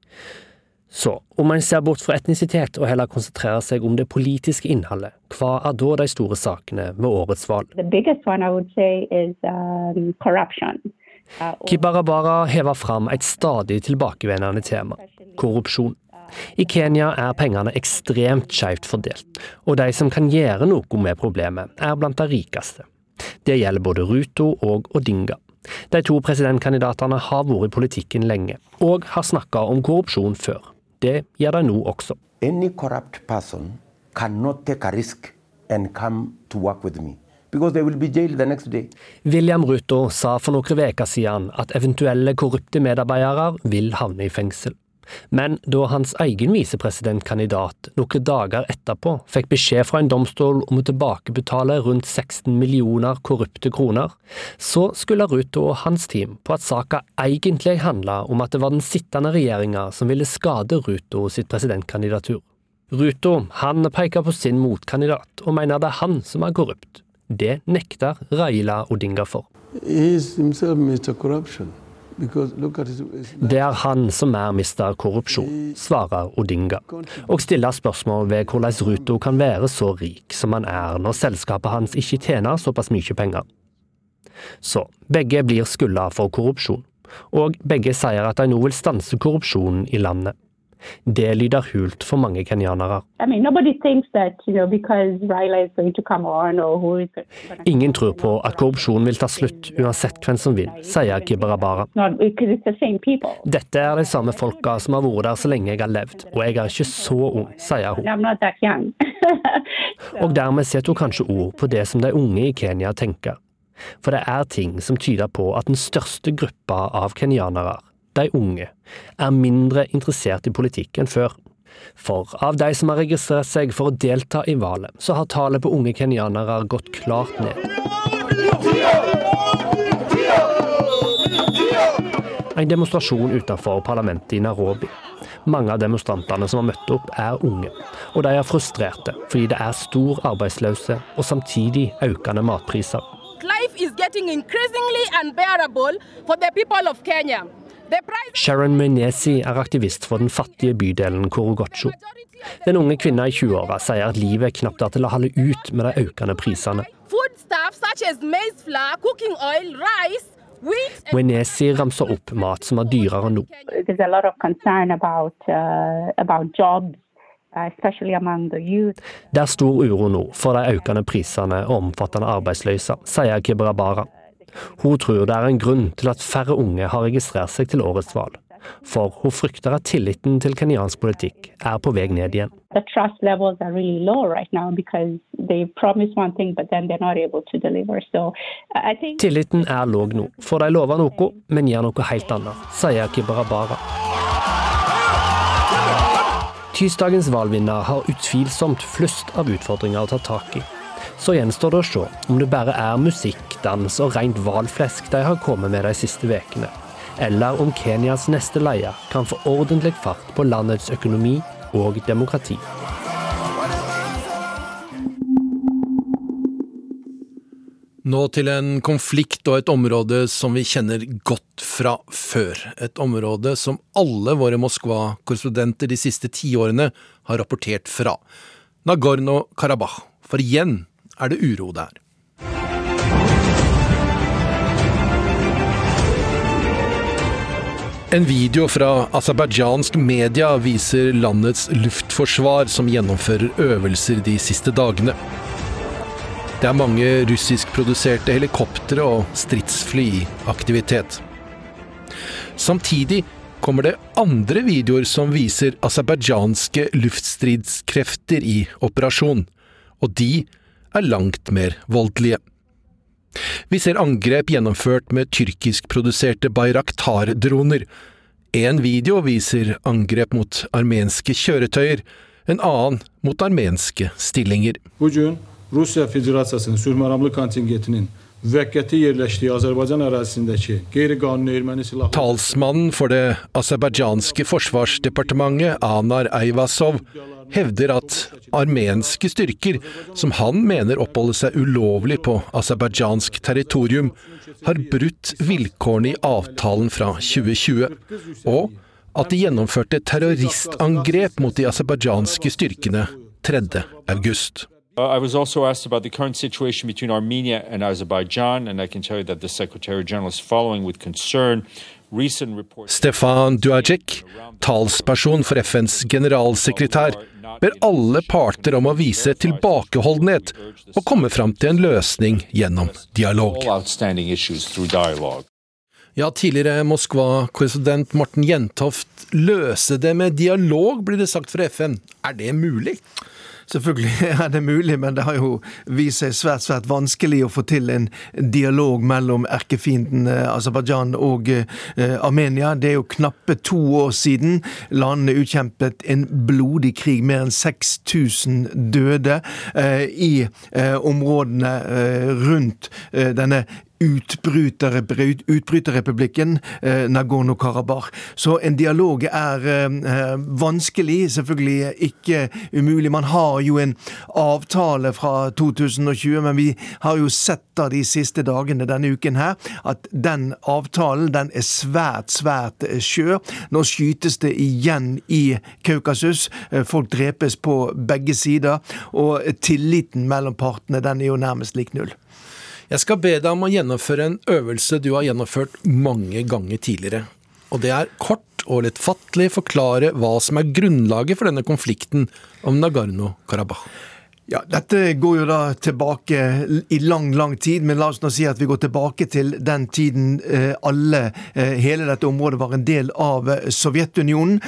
Så, om en ser bort fra etnisitet og heller konsentrerer seg om det politiske innholdet, hva er da de store sakene ved årets valg? Um. Uh, Kibarabara hever fram et stadig tilbakevendende tema korrupsjon. I Kenya er pengene ekstremt skjevt fordelt, og de som kan gjøre noe med problemet, er blant de rikeste. Det gjelder både Ruto og Odinga. De to presidentkandidatene har vært i politikken lenge, og har snakka om korrupsjon før. Det gjør de nå også. Any corrupt person cannot take a risk and come to work with me because they will be jailed the next day. William Ruto sa for noen uker siden at eventuelle korrupte medarbeidere vil havne i fengsel. Men da hans egen visepresidentkandidat noen dager etterpå fikk beskjed fra en domstol om å tilbakebetale rundt 16 millioner korrupte kroner, så skulle Ruto og hans team på at saka egentlig handla om at det var den sittende regjeringa som ville skade Ruto sitt presidentkandidatur. Ruto han peker på sin motkandidat og mener det er han som er korrupt. Det nekter Raila Odinga for. He is himself Mr. Corruption. Det er han som er mister korrupsjon, svarer Odinga, og stiller spørsmål ved hvordan Ruto kan være så rik som han er når selskapet hans ikke tjener såpass mye penger. Så begge blir skylda for korrupsjon, og begge sier at de nå vil stanse korrupsjonen i landet. Det lyder hult for mange kenyanere. Ingen tror på at korrupsjonen vil ta slutt uansett hvem som vil, sier Kibarabara. Dette er de samme folka som har vært der så lenge jeg har levd, og jeg er ikke så ung, sier hun. Og dermed setter hun kanskje ord på det som de unge i Kenya tenker. For det er ting som tyder på at den største gruppa av kenyanere, de unge, er mindre interessert i politikk enn før. For av de som har registrert seg for å delta i valget, så har tallet på unge kenyanere gått klart ned. En demonstrasjon utenfor parlamentet i Nairobi. Mange av demonstrantene som har møtt opp, er unge, og de er frustrerte fordi det er stor arbeidsløse og samtidig økende matpriser. Life is getting for the people of Kenya. Sharon Menezi er aktivist for den fattige bydelen Korogocho. Den unge kvinna i 20-åra sier at livet knapt er til å holde ut med de økende prisene. foodstuffs such as maize flour, cooking oil, rice, wheat, Wenesi ramser opp mat som er dyrere nå. There's a lot of concern about uh, about jobs, uh, especially among the youth. Det er stor uro nå for de økende prisene og omfattende arbeidsløse, sier Kibrabara. Hun tror det er en grunn til at færre unge har registrert seg til årets valg. For hun frykter at tilliten til kenyansk politikk er på vei ned igjen. Really right thing. So think Tilliten er låg nå, for de lover noe, men gjør noe helt annet, sier Kibarabara. Tirsdagens valgvinner har utvilsomt flust av utfordringer å ta tak i. Så gjenstår det å se om det bare er musikk, dans og rent valflesk de har kommet med de siste ukene, eller om Kenyas neste leder kan få ordentlig fart på landets økonomi og demokrati. Nå til en konflikt og et område som vi kjenner godt fra før. Et område som alle våre Moskva-korrespondenter de siste tiårene har rapportert fra. Nagorno-Karabakh. For igjen er det uro der. En video fra aserbajdsjansk media viser landets luftforsvar som gjennomfører øvelser de siste dagene. Det er mange russiskproduserte helikoptre og stridsfly i aktivitet. Samtidig kommer det andre videoer som viser aserbajdsjanske luftstridskrefter i operasjon, og de er langt mer voldelige. Vi ser angrep gjennomført med tyrkiskproduserte Bayraktar-droner. En video viser angrep mot armenske kjøretøyer, en annen mot armenske stillinger. Bugün Rusya kontingentinin Talsmannen for det aserbajdsjanske forsvarsdepartementet, Anar Eivasov, hevder at armenske styrker, som han mener oppholder seg ulovlig på aserbajdsjansk territorium, har brutt vilkårene i avtalen fra 2020, og at de gjennomførte terroristangrep mot de aserbajdsjanske styrkene 3. august. Uh, I was also asked about the current situation between Armenia and Azerbaijan, and I can tell you that the Secretary General is following with concern. Stefan Duajic, talsperson for FNs generalsekretær, ber alle parter om å vise tilbakeholdenhet og komme fram til en løsning gjennom dialog. Ja, tidligere Moskva-korrespondent Morten Jentoft, løse det med dialog, blir det sagt fra FN. Er det mulig? Selvfølgelig er det mulig, men det har jo vist seg svært svært vanskelig å få til en dialog mellom erkefienden eh, Aserbajdsjan og eh, Armenia. Det er jo knappe to år siden landene utkjempet en blodig krig. Mer enn 6000 døde eh, i områdene rundt denne utbryterrepublikken eh, Nagorno-Karabakh. Så en dialog er eh, vanskelig, selvfølgelig ikke umulig. Man har jo en avtale fra 2020, men vi har jo sett da de siste dagene denne uken her at den avtalen den er svært, svært eh, skjør. Nå skytes det igjen i Kaukasus. Eh, Folk drepes på begge sider, og tilliten mellom partene den er jo nærmest lik null. Jeg skal be deg om å gjennomføre en øvelse du har gjennomført mange ganger tidligere. Og det er kort og lettfattelig forklare hva som er grunnlaget for denne konflikten om Nagorno-Karabakh. Ja, Dette går jo da tilbake i lang, lang tid, men la oss nå si at vi går tilbake til den tiden eh, alle, eh, hele dette området var en del av eh, Sovjetunionen.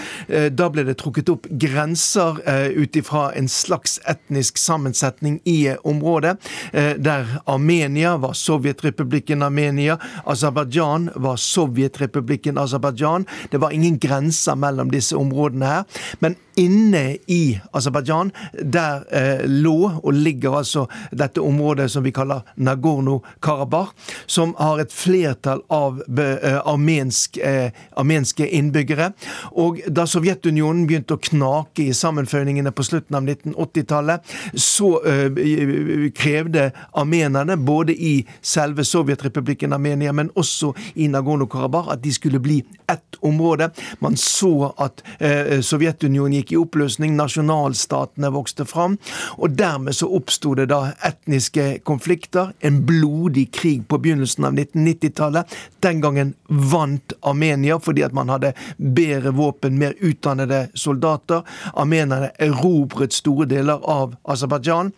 Da ble det trukket opp grenser ut ifra en slags etnisk sammensetning i området, der Armenia var Sovjetrepublikken Armenia, Aserbajdsjan var Sovjetrepublikken Aserbajdsjan. Det var ingen grenser mellom disse områdene her. Men inne i Aserbajdsjan, der eh, lå og ligger altså dette området som vi kaller Nagorno-Karabakh, som har et flertall av eh, armensk, eh, armenske innbyggere. Og da Sovjetunionen begynte å knake i sammenføyningene på slutten av 1980-tallet, så eh, krevde armenerne, både i selve Sovjetrepublikken Armenia, men også i Nagorno-Karabakh, at de skulle bli ett område. Man så at Sovjetunionen gikk i oppløsning, nasjonalstatene vokste fram, og dermed så oppsto det da etniske konflikter, en blodig krig på begynnelsen av 1990-tallet. Den gangen vant Armenia fordi at man hadde bedre våpen, mer utdannede soldater. Armenerne erobret store deler av Aserbajdsjan.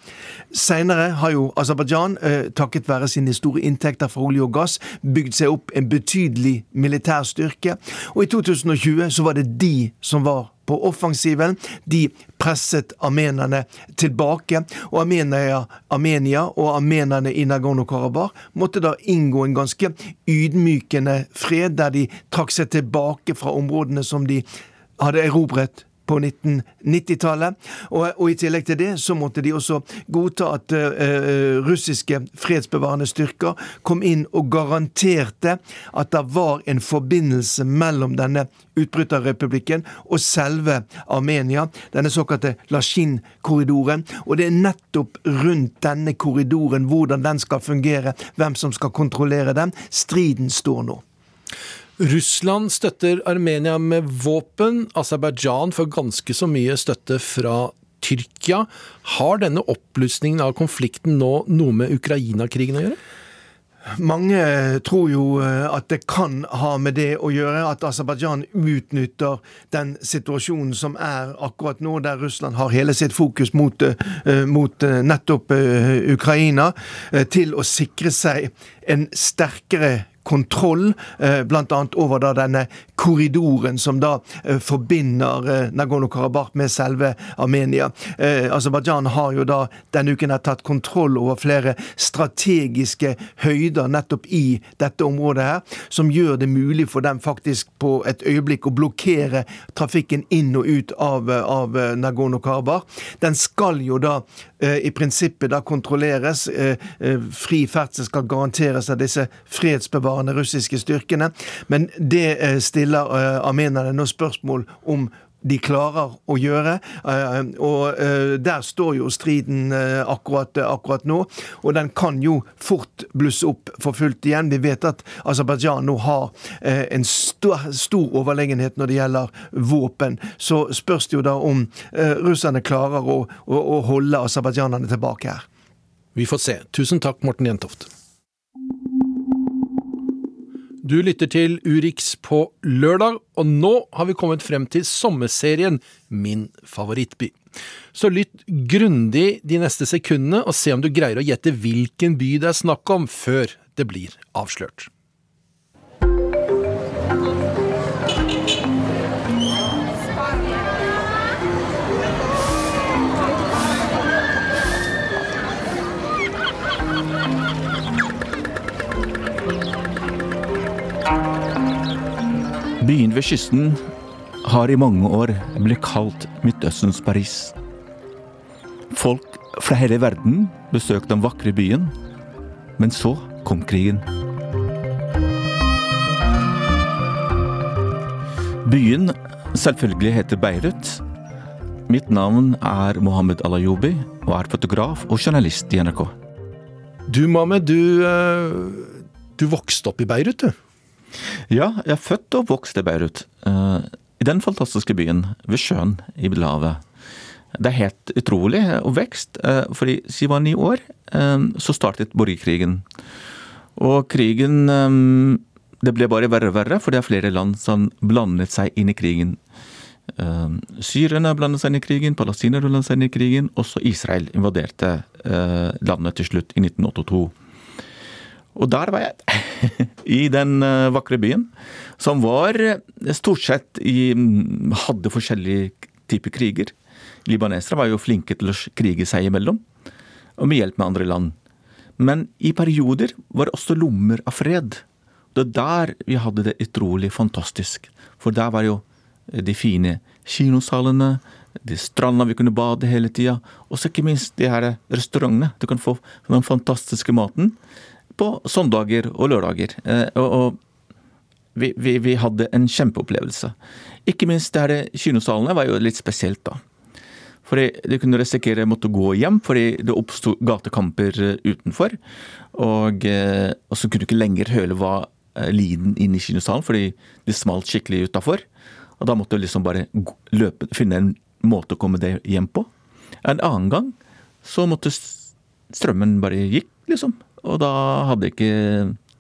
Senere har jo Aserbajdsjan, eh, takket være sine store inntekter fra olje og gass, bygd seg opp en betydelig militær styrke. Og i 2020 så var det de som var på offensiven. De presset armenerne tilbake. Og Armenia, Armenia og armenerne i Nagorno-Karabakh måtte da inngå en ganske ydmykende fred, der de trakk seg tilbake fra områdene som de hadde erobret på 1990-tallet. Og, og, i tillegg til det så måtte de også godta at uh, russiske fredsbevarende styrker kom inn og garanterte at det var en forbindelse mellom denne utbryterrepublikken og selve Armenia, denne såkalte Lashin-korridoren. Og det er nettopp rundt denne korridoren, hvordan den skal fungere, hvem som skal kontrollere den, striden står nå. Russland støtter Armenia med våpen. Aserbajdsjan får ganske så mye støtte fra Tyrkia. Har denne oppblussingen av konflikten nå noe med Ukraina-krigen å gjøre? Mange tror jo eh, at det kan ha med det å gjøre, at Aserbajdsjan utnytter den situasjonen som er akkurat nå, der Russland har hele sitt fokus mot, eh, mot nettopp Ukraina, til å sikre seg en sterkere kontroll, bl.a. over da denne korridoren som da forbinder Nagorno-Karabakh med selve Armenia. Aserbajdsjan har jo da denne uken tatt kontroll over flere strategiske høyder nettopp i dette området her, som gjør det mulig for dem faktisk på et øyeblikk å blokkere trafikken inn og ut av, av Nagorno-Karabakh. Den skal jo da i prinsippet da kontrolleres. Fri ferdsel skal garanteres av disse fredsbevarende russiske styrkene. Men det stiller armenerne nå spørsmål om de klarer å gjøre. Og der står jo striden akkurat, akkurat nå. Og den kan jo fort blusse opp for fullt igjen. Vi vet at Aserbajdsjan nå har en stor, stor, overlegenhet når det gjelder våpen. Så spørs det jo da om russerne klarer å, å, å holde aserbajdsjanerne tilbake her. Vi får se. Tusen takk, Morten Jentoft. Du lytter til Urix på lørdag, og nå har vi kommet frem til sommerserien Min favorittby. Så lytt grundig de neste sekundene og se om du greier å gjette hvilken by det er snakk om, før det blir avslørt. Byen ved kysten har i mange år blitt kalt Midtøstens Paris. Folk fra hele verden besøkte den vakre byen, men så kom krigen. Byen selvfølgelig heter Beirut. Mitt navn er Mohammed Alayoubi og er fotograf og journalist i NRK. Du, Mohammed, du, eh, du vokste opp i Beirut, du? Ja, jeg er født og vokst i Beirut. eh, I den fantastiske byen ved sjøen i Middelhavet. Det er helt utrolig og vekst, for fordi siden jeg var ni år, eh, så startet borgerkrigen. Og krigen eh, Det ble bare verre og verre, for det er flere land som blandet seg inn i krigen. Eh, Syrerne blandet seg inn i krigen, palestinerne blandet seg inn i krigen. Også Israel invaderte eh, landet til slutt i 1982. Og der var jeg, i den eh, vakre byen, som var eh, stort sett i mm, Hadde forskjellige typer kriger. Libanesere var jo flinke til å krige seg imellom, og med hjelp med andre land. Men i perioder var det også lommer av fred. Det er der vi hadde det utrolig fantastisk. For der var jo de fine kinosalene, de stranda vi kunne bade hele tida, og så ikke minst de her restaurantene. Du kan få den fantastiske maten på søndager og lørdager. Eh, Og, og vi, vi, vi hadde en kjempeopplevelse. Ikke minst det her kinosalene var jo litt spesielt, da. Fordi du kunne risikere å måtte gå hjem fordi det oppsto gatekamper eh, utenfor. Og, eh, og så kunne du ikke lenger høre hva eh, lyden inn i kinosalen, fordi det smalt skikkelig utafor. Og da måtte du liksom bare løpe, finne en måte å komme deg hjem på. En annen gang så måtte strømmen bare gikk, liksom. Og da hadde ikke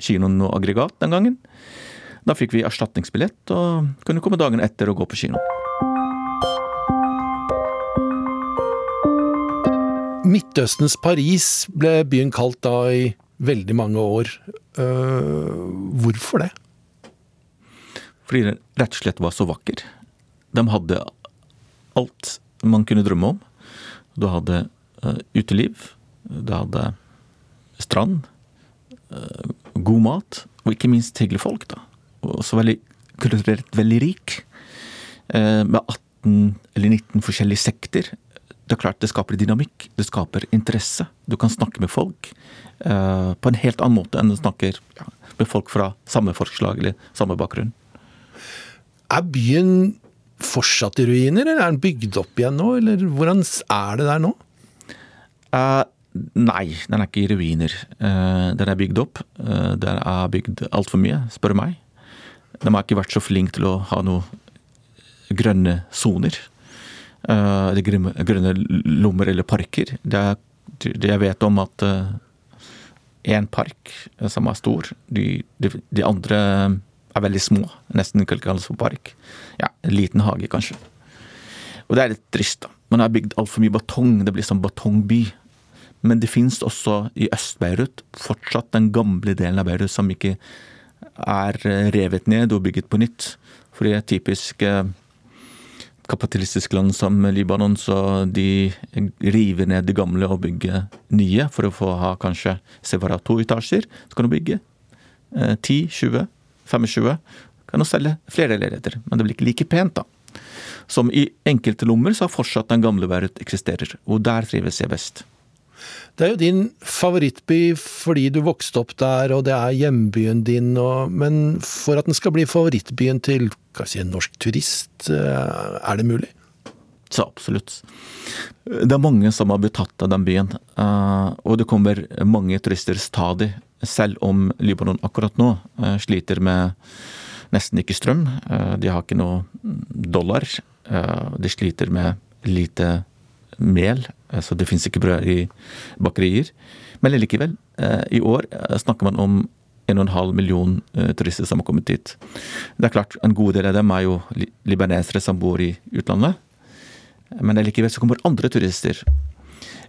kinoen noe aggregat den gangen. Da fikk vi erstatningsbillett og kunne komme dagen etter og gå på kino. Midtøstens Paris ble byen kalt da i veldig mange år. Uh, hvorfor det? Fordi den rett og slett var så vakker. De hadde alt man kunne drømme om. Du hadde uh, uteliv, du hadde strand, eh, god mat, og ikke minst hyggelige folk. da. Og også veldig kulturelt veldig rik. eh, med 18 eller 19 forskjellige sekter. Det er klart det skaper dynamikk, det skaper interesse. Du kan snakke med folk eh, på en helt annen måte enn du snakker med folk fra samme forslag eller samme bakgrunn. Er byen fortsatt i ruiner, eller er den bygd opp igjen nå? Eller hvordan er det der nå? Eh, nei, den er ikke i ruiner. Eh, den er bygd opp. Uh, den er bygd altfor mye, spør meg. De har ikke vært så flinke til å ha noe grønne soner. Eh, eller grønne, lommer eller parker. Det, jeg vet om at én park eh, som er stor, de, de, de andre er veldig små. Nesten ikke kalles for park. Ja, en liten hage, kanskje. Og det er litt trist, da. Man har bygd altfor mye batong. Det blir sånn batongby. Men det finnes også i Øst-Beirut fortsatt den gamle delen av Beirut som ikke er eh, revet ned og bygget på nytt. For det er typisk eh, kapitalistisk land som Libanon, så de river ned de gamle og bygger nye for å få ha kanskje separat to etasjer. Så kan du bygge eh, 10, 20, 25. Kan du selge flere leiligheter, men det blir ikke like pent, da. Som i enkelte lommer så har fortsatt den gamle Beirut eksisterer, og der trives jeg best. Det er jo din favorittby fordi du vokste opp der, og det er hjembyen din, og, men for at den skal bli favorittbyen til si, en norsk turist, eh, er det mulig? Så absolutt. Det er mange som har blitt tatt av den byen, eh, og det kommer mange turister stadig. Selv om Libanon akkurat nå eh, sliter med nesten ikke strøm. De har ikke noe dollar. De sliter med lite mel, altså så det fins ikke brød i bakerier. Men likevel, eh, i år eh, snakker man om 1,5 million eh, turister som har kommet dit. Det er klart, En god del av dem er jo libanesere som bor i utlandet. Men likevel så kommer andre turister.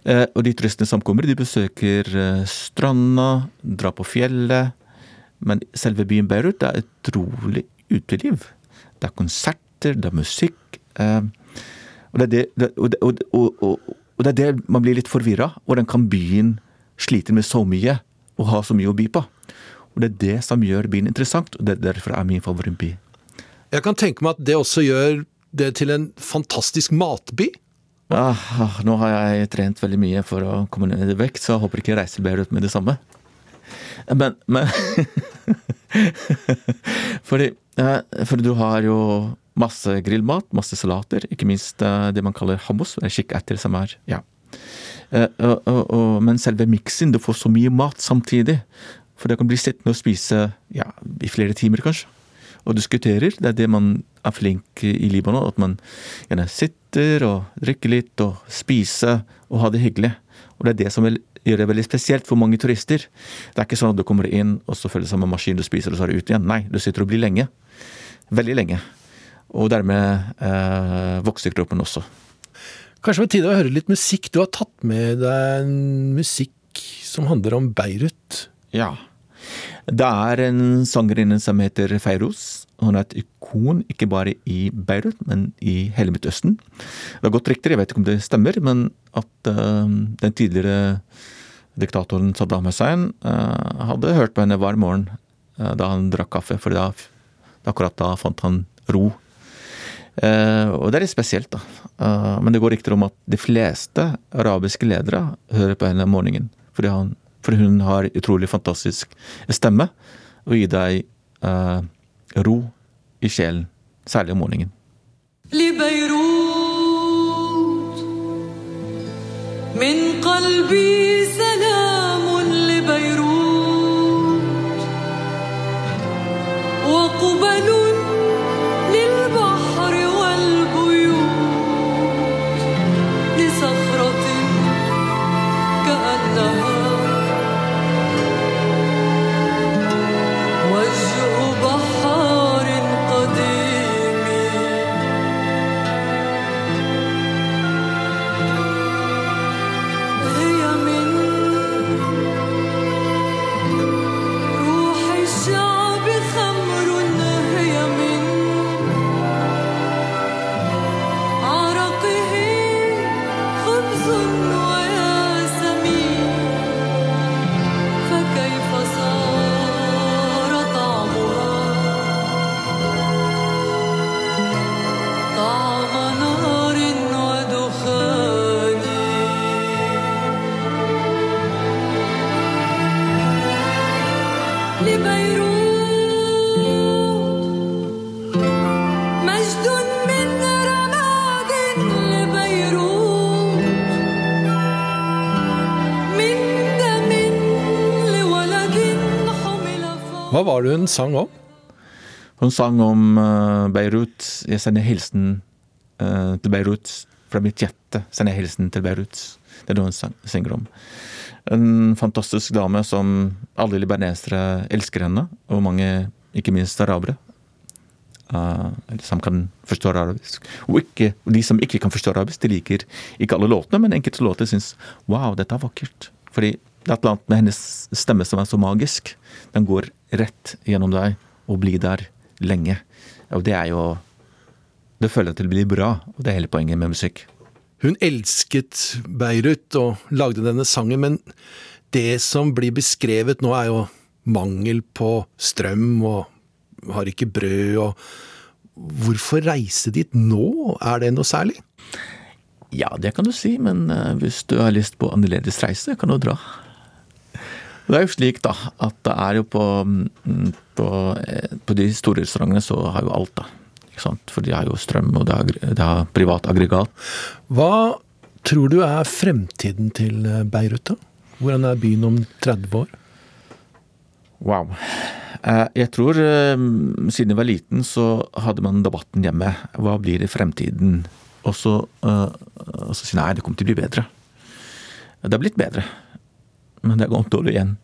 Og de turistene som kommer, de besøker stranda, drar på fjellet. Men selve byen Beirut er utrolig uteliv. Det er konserter, det er musikk. Eh, Og det er det, det, og, det- og, og, og, det er det man blir litt forvirra. Hvordan kan byen slite med så mye og ha så mye å by på? Og det er det som gjør byen interessant, og det er derfor er min favorittby. Jeg kan tenke meg at det også gjør det til en fantastisk matby. Ah, ah, nå har jeg trent veldig mye for å komme ned i vekt, så jeg håper ikke jeg reiser bedre ut med det samme. Men, men fordi, for fordi du har jo masse grillmat, masse salater, ikke minst eh, det man kaller hummus, kikkerter, som er ja. Eh, men selve miksen, du får så mye mat samtidig. For det kan bli sittende og spise ja, i flere timer, kanskje. Og diskuterer. Det er det man er flink i Libanon. At man gjerne sitter og drikker litt og spiser og har det hyggelig. Og det er det som gjør det veldig spesielt for mange turister. Det er ikke sånn at du kommer inn, og så følger det samme maskin du spiser, og så er du ute igjen. Nei, du sitter og blir lenge. Veldig lenge. Og dermed eh, vokser kroppen også. Kanskje på tide å høre litt musikk. Du har tatt med deg en musikk som handler om Beirut. Ja. Det er en sangerinne som heter Feiros. Hun er et ikon, ikke bare i Beirut, men i hele Midtøsten. Det har gått riktig, jeg vet ikke om det stemmer, men at uh, den tidligere diktatoren Saddam Hussein uh, hadde hørt på henne hver morgen uh, da han drakk kaffe, for da, akkurat da fant han ro. og det er litt spesielt, da. men det går rykter om at de fleste arabiske ledere hører på henne om morgenen. Fordi han for hun har utrolig fantastisk stemme og gir deg uh, ro i sjelen, særlig om morgenen. من قلبي Hva var det hun sang om? Hun sang om eh, Beirut. Jeg sender hilsen eh, til Beirut. Fra mitt hjerte sender jeg hilsen til Beirut. Det er det hun synger om. En fantastisk dame som alle libanesere elsker henne, og mange, ikke minst arabere. Uh, som kan forstå arabisk. Og, ikke, de som ikke kan forstå arabisk, de liker ikke alle låtene, men enkelte låter syns wow, dette er vakkert. Fordi det er et eller annet med hennes stemme som er så magisk. Den går rett gjennom deg og bli der lenge. Og det er jo Det føler jeg til blir bra, og det er hele poenget med musikk. Hun elsket Beirut og lagde denne sangen, men det som blir beskrevet nå er jo mangel på strøm og har ikke brød og Hvorfor reise dit nå? Er det noe særlig? Ja, det kan du si, men eh, hvis du har lyst på annerledes reise, kan du dra. Det er jo slik, da, at det er jo på, mm, på, eh, på de store restaurantene så har jo alt, da. Ikke sant? For de har jo strøm, og det har, de har privat aggregat. Hva tror du er fremtiden til eh, Beirut, da? Hvordan er byen om 30 år? Wow. Eh, Jeg tror siden jeg var liten, så hadde man debatten hjemme. Hva blir i fremtiden? Og så, sier og så sier nei, det kommer til å bli bedre. Det har blitt bedre, men det har gått dårlig igjen.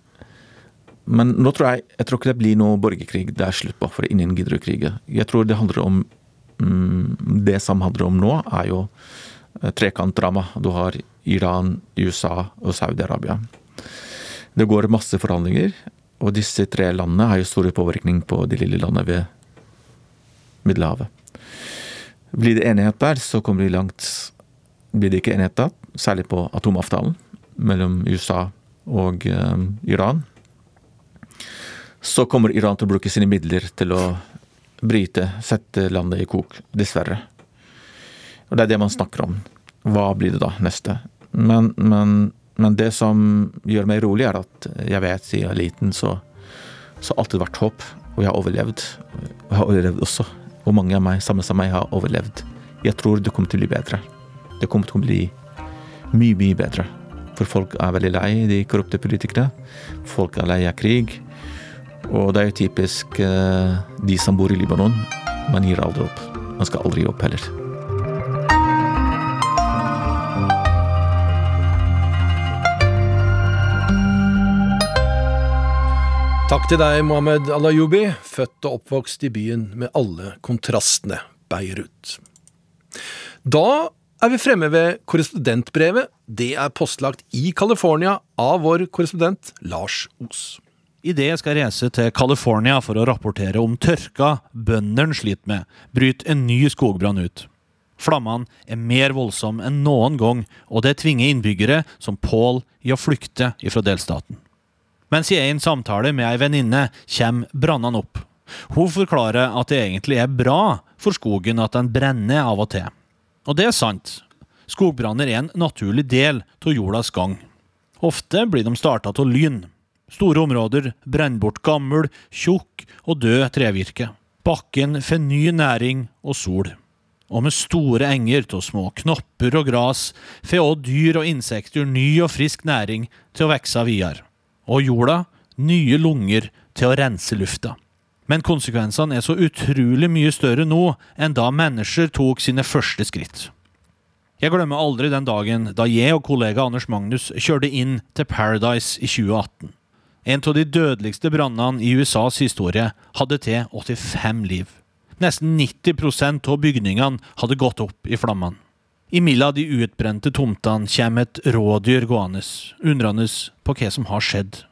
Men nå tror jeg jeg tror ikke det blir noe borgerkrig. Det er slutt på, for ingen gidder å krige. Jeg tror det handler om mm, Det som handler om nå, er jo eh, trekantdrama. Du har Iran, USA og Saudi-Arabia. Det går masse forhandlinger, og disse tre landene har jo stor påvirkning på de lille landene ved Middelhavet. Blir det enighet der, så kommer de langt. Blir det ikke enighet da, særlig på atomavtalen mellom USA og um, Iran, så kommer Iran til å bruke sine midler til å bryte, sette landet i kok. Dessverre. Og det er det man snakker om. Hva blir det da neste? Men, men, men det som gjør meg rolig, er at jeg vet siden jeg er liten, så har alltid vært håp. Og jeg har overlevd. Og jeg har overlevd også. Og mange av meg, sammen med meg, har overlevd. Jeg tror det kommer til å bli bedre. Det kommer til å bli mye, mye bedre. For folk er veldig lei de korrupte politikerne. Folk er lei av krig. Og det er jo typisk eh, de som bor i Libanon. Man gir aldri opp. Man skal aldri gi opp heller. Takk til deg, Mohammed Alayoubi, født og oppvokst i byen med alle kontrastene, Beirut. Da er vi fremme ved korrespondentbrevet. Det er postlagt i California av vår korrespondent Lars Os. Idet jeg skal reise til California for å rapportere om tørka bøndene sliter med, bryter en ny skogbrann ut. Flammene er mer voldsomme enn noen gang, og det tvinger innbyggere som Paul i å flykte ifra delstaten. Mens i en samtale med ei venninne kommer brannene opp. Hun forklarer at det egentlig er bra for skogen at den brenner av og til. Og det er sant. Skogbranner er en naturlig del av jordas gang. Ofte blir de starta av lyn. Store områder brenner bort gammel, tjukk og død trevirke. Bakken får ny næring og sol. Og med store enger av små knopper og gras får òg dyr og insekter ny og frisk næring til å vokse videre og jorda nye lunger til å rense lufta. Men konsekvensene er så utrolig mye større nå enn da mennesker tok sine første skritt. Jeg glemmer aldri den dagen da jeg og kollega Anders Magnus kjørte inn til Paradise i 2018. En av de dødeligste brannene i USAs historie hadde til 85 liv. Nesten 90% av bygningene hadde gått opp i flammene. I milla de utbrente tomtene kommer et rådyr gående, undrende på hva som har skjedd.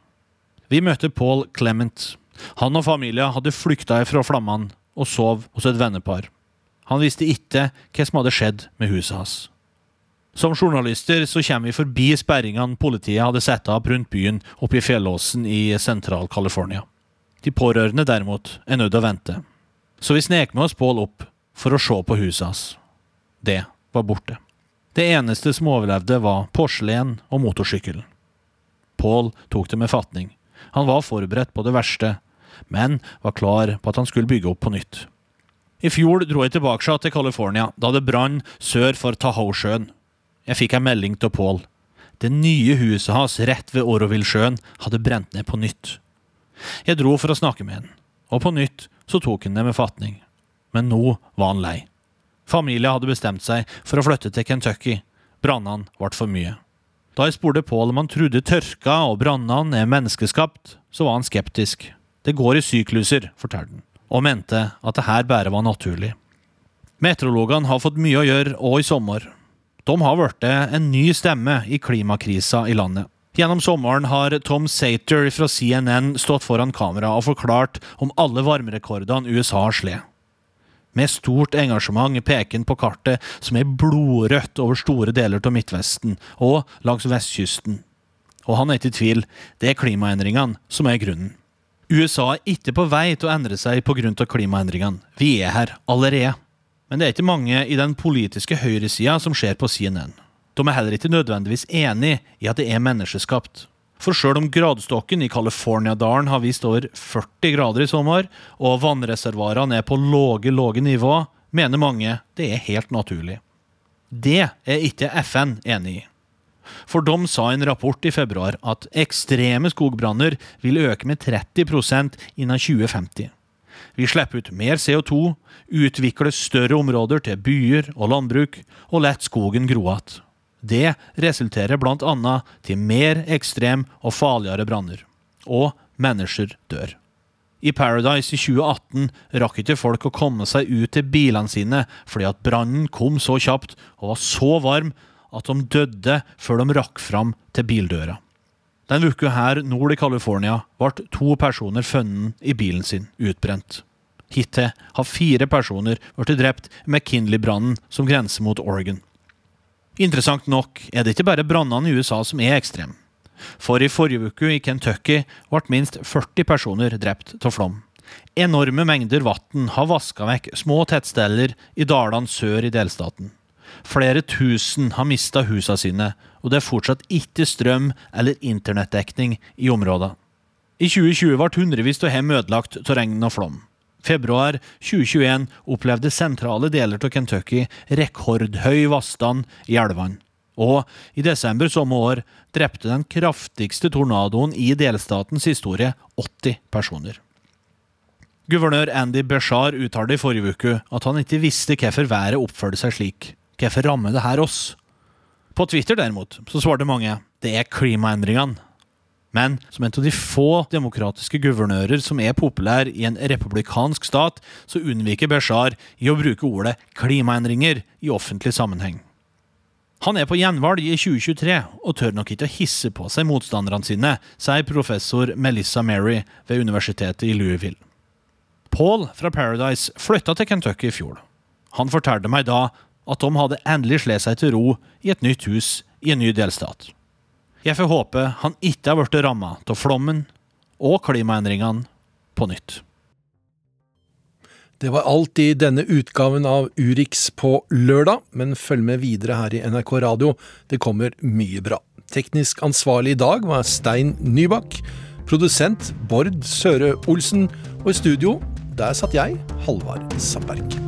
Vi møter Paul Clement. Han og familien hadde flykta fra flammene og sov hos et vennepar. Han visste ikke hva som hadde skjedd med huset hans. Som journalister så kommer vi forbi sperringene politiet hadde satt opp rundt byen oppe i fjellåsen i Sentral-California. De pårørende derimot er nødt til å vente. Så vi snek med oss Paul opp for å se på huset hans. Det var borte. Det eneste som overlevde, var porselen og motorsykkelen. Paul tok det med fatning. Han var forberedt på det verste, men var klar på at han skulle bygge opp på nytt. I fjor dro jeg tilbake til California, da det brann sør for Tahoe-sjøen. Jeg fikk en melding til Paul. Det nye huset hans rett ved Oroville-sjøen hadde brent ned på nytt. Jeg dro for å snakke med han, og på nytt så tok han det med fatning. Men nå var han lei. Familien hadde bestemt seg for å flytte til Kentucky. Brannene ble for mye. Da jeg spurte Paul om han trodde tørka og brannene er menneskeskapt, så var han skeptisk. Det går i sykluser, fortalte han, og mente at det her bare var naturlig. Meteorologene har fått mye å gjøre òg i sommer. De har blitt en ny stemme i klimakrisa i landet. Gjennom sommeren har Tom Sater fra CNN stått foran kamera og forklart om alle varmerekordene USA har slått. Med stort engasjement peker han på kartet som er blodrødt over store deler av Midtvesten og langs vestkysten. Og han er ikke i tvil, det er klimaendringene som er grunnen. USA er ikke på vei til å endre seg pga. klimaendringene. Vi er her allerede. Men det er ikke mange i den politiske høyresida som ser på CNN. De er heller ikke nødvendigvis enig i at det er menneskeskapt. For sjøl om gradestokken i California-dalen har vist over 40 grader i sommer, og vannreservoarene er på låge, låge nivå, mener mange det er helt naturlig. Det er ikke FN enig i. For de sa i en rapport i februar at ekstreme skogbranner vil øke med 30% innen 2050. Vi slipper ut mer CO2, utvikler større områder til byer og landbruk, og lar skogen gro igjen. Det resulterer bl.a. til mer ekstrem og farligere branner. Og mennesker dør. I Paradise i 2018 rakk ikke folk å komme seg ut til bilene sine fordi at brannen kom så kjapt og var så varm at de døde før de rakk fram til bildøra. Den uka her nord i California ble to personer funnet i bilen sin utbrent. Hittil har fire personer blitt drept i McKinley-brannen som grenser mot Oregon. Interessant nok er det ikke bare brannene i USA som er ekstreme. For i forrige uke i Kentucky ble minst 40 personer drept av flom. Enorme mengder vann har vaska vekk små tettsteder i dalene sør i delstaten. Flere tusen har mista husa sine, og det er fortsatt ikke strøm eller internettdekning i området. I 2020 ble hundrevis av hjem ødelagt av regn og flom. Februar 2021 opplevde sentrale deler av Kentucky rekordhøy vannstand i elvene. Og i desember samme år drepte den kraftigste tornadoen i delstatens historie 80 personer. Guvernør Andy Beshar uttalte i forrige uke at han ikke visste hvorfor været oppførte seg slik. Hvorfor rammer det her oss? På Twitter derimot så svarte mange det er klimaendringene. Men som en av de få demokratiske guvernører som er populær i en republikansk stat, så unnviker Beshar i å bruke ordet klimaendringer i offentlig sammenheng. Han er på gjenvalg i 2023 og tør nok ikke å hisse på seg motstanderne sine, sier professor Melissa Mary ved universitetet i Louisville. Paul fra Paradise flytta til Kentucky i fjor. Han fortalte meg da at de hadde endelig slått seg til ro i et nytt hus i en ny delstat. Jeg får håpe han ikke har blitt ramma av flommen og klimaendringene på nytt. Det var alt i denne utgaven av Urix på lørdag, men følg med videre her i NRK Radio. Det kommer mye bra. Teknisk ansvarlig i dag var Stein Nybakk. Produsent Bård Søre Olsen. Og i studio, der satt jeg, Halvard Sandberg.